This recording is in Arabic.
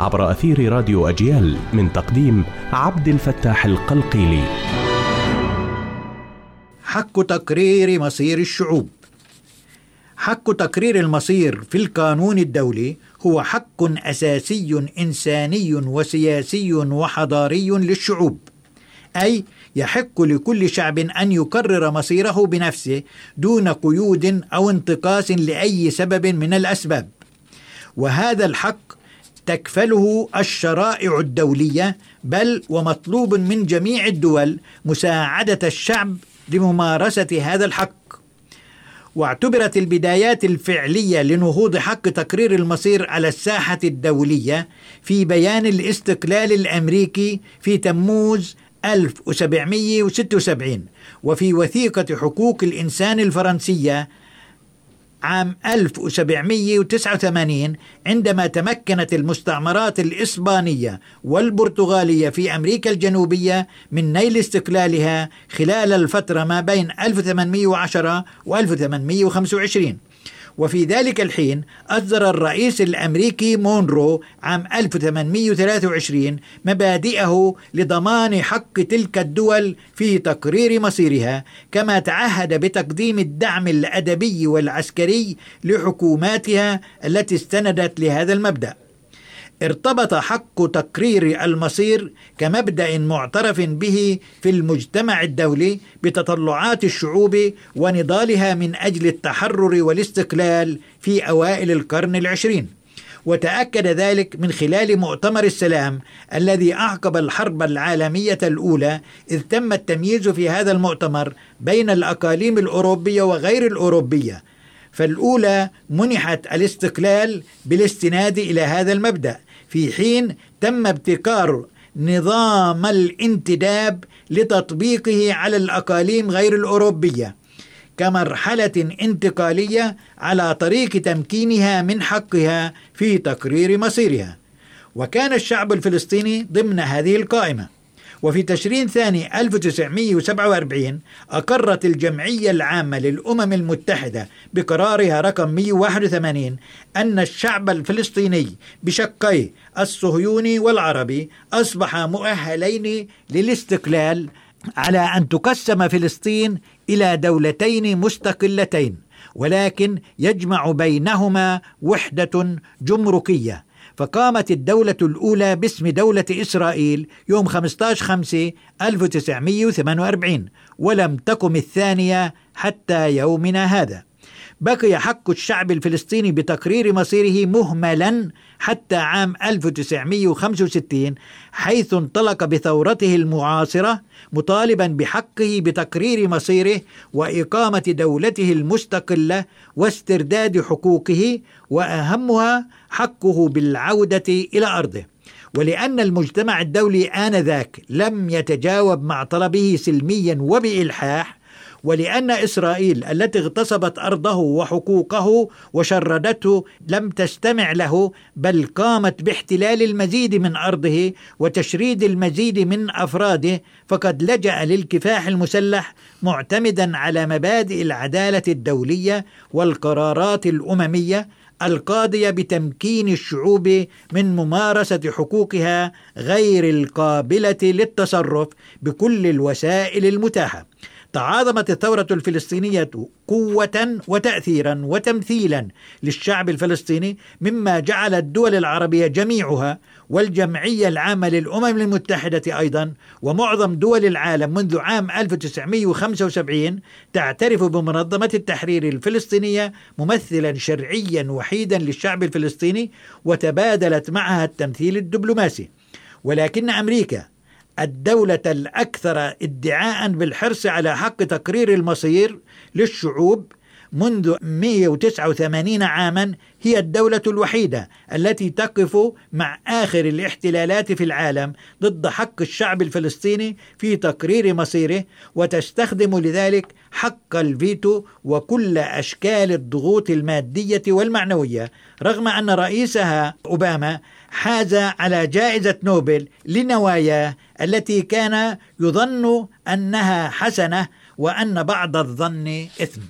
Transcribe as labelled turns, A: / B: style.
A: عبر أثير راديو أجيال من تقديم عبد الفتاح القلقيلي.
B: حق تقرير مصير الشعوب. حق تقرير المصير في القانون الدولي هو حق أساسي إنساني وسياسي وحضاري للشعوب. أي يحق لكل شعب أن يقرر مصيره بنفسه دون قيود أو انتقاص لأي سبب من الأسباب. وهذا الحق تكفله الشرائع الدولية بل ومطلوب من جميع الدول مساعدة الشعب لممارسة هذا الحق. واعتبرت البدايات الفعلية لنهوض حق تقرير المصير على الساحة الدولية في بيان الاستقلال الأمريكي في تموز 1776 وفي وثيقة حقوق الإنسان الفرنسية عام 1789 عندما تمكنت المستعمرات الإسبانية والبرتغالية في أمريكا الجنوبية من نيل استقلالها خلال الفترة ما بين 1810 و 1825 وفي ذلك الحين أصدر الرئيس الأمريكي مونرو عام 1823 مبادئه لضمان حق تلك الدول في تقرير مصيرها كما تعهد بتقديم الدعم الأدبي والعسكري لحكوماتها التي استندت لهذا المبدأ. ارتبط حق تقرير المصير كمبدأ معترف به في المجتمع الدولي بتطلعات الشعوب ونضالها من أجل التحرر والاستقلال في أوائل القرن العشرين. وتأكد ذلك من خلال مؤتمر السلام الذي أعقب الحرب العالمية الأولى إذ تم التمييز في هذا المؤتمر بين الأقاليم الأوروبية وغير الأوروبية. فالأولى منحت الاستقلال بالاستناد إلى هذا المبدأ. في حين تم ابتكار نظام الانتداب لتطبيقه على الأقاليم غير الأوروبية كمرحلة انتقالية على طريق تمكينها من حقها في تقرير مصيرها. وكان الشعب الفلسطيني ضمن هذه القائمة. وفي تشرين ثاني 1947 أقرت الجمعية العامة للأمم المتحدة بقرارها رقم 181 أن الشعب الفلسطيني بشقيه الصهيوني والعربي أصبح مؤهلين للاستقلال على أن تقسم فلسطين إلى دولتين مستقلتين ولكن يجمع بينهما وحدة جمركية. فقامت الدولة الأولى باسم دولة إسرائيل يوم 15 5 1948 ولم تقم الثانية حتى يومنا هذا. بقي حق الشعب الفلسطيني بتقرير مصيره مهملا حتى عام 1965 حيث انطلق بثورته المعاصرة مطالبا بحقه بتقرير مصيره وإقامة دولته المستقلة واسترداد حقوقه وأهمها حقه بالعودة إلى أرضه. ولأن المجتمع الدولي آنذاك لم يتجاوب مع طلبه سلميا وبإلحاح ولأن إسرائيل التي اغتصبت أرضه وحقوقه وشردته لم تستمع له بل قامت باحتلال المزيد من أرضه وتشريد المزيد من أفراده فقد لجأ للكفاح المسلح معتمدا على مبادئ العدالة الدولية والقرارات الأممية القاضية بتمكين الشعوب من ممارسة حقوقها غير القابلة للتصرف بكل الوسائل المتاحة. تعاظمت الثورة الفلسطينية قوة وتأثيرا وتمثيلا للشعب الفلسطيني مما جعل الدول العربية جميعها والجمعية العامة للأمم المتحدة أيضا ومعظم دول العالم منذ عام 1975 تعترف بمنظمة التحرير الفلسطينية ممثلا شرعيا وحيدا للشعب الفلسطيني وتبادلت معها التمثيل الدبلوماسي. ولكن أمريكا الدولة الأكثر ادعاء بالحرص على حق تقرير المصير للشعوب منذ 189 عاما هي الدولة الوحيدة التي تقف مع آخر الاحتلالات في العالم ضد حق الشعب الفلسطيني في تقرير مصيره وتستخدم لذلك حق الفيتو وكل أشكال الضغوط المادية والمعنوية رغم أن رئيسها أوباما حاز على جائزة نوبل لنواياه التي كان يظن أنها حسنة وأن بعض الظن إثم.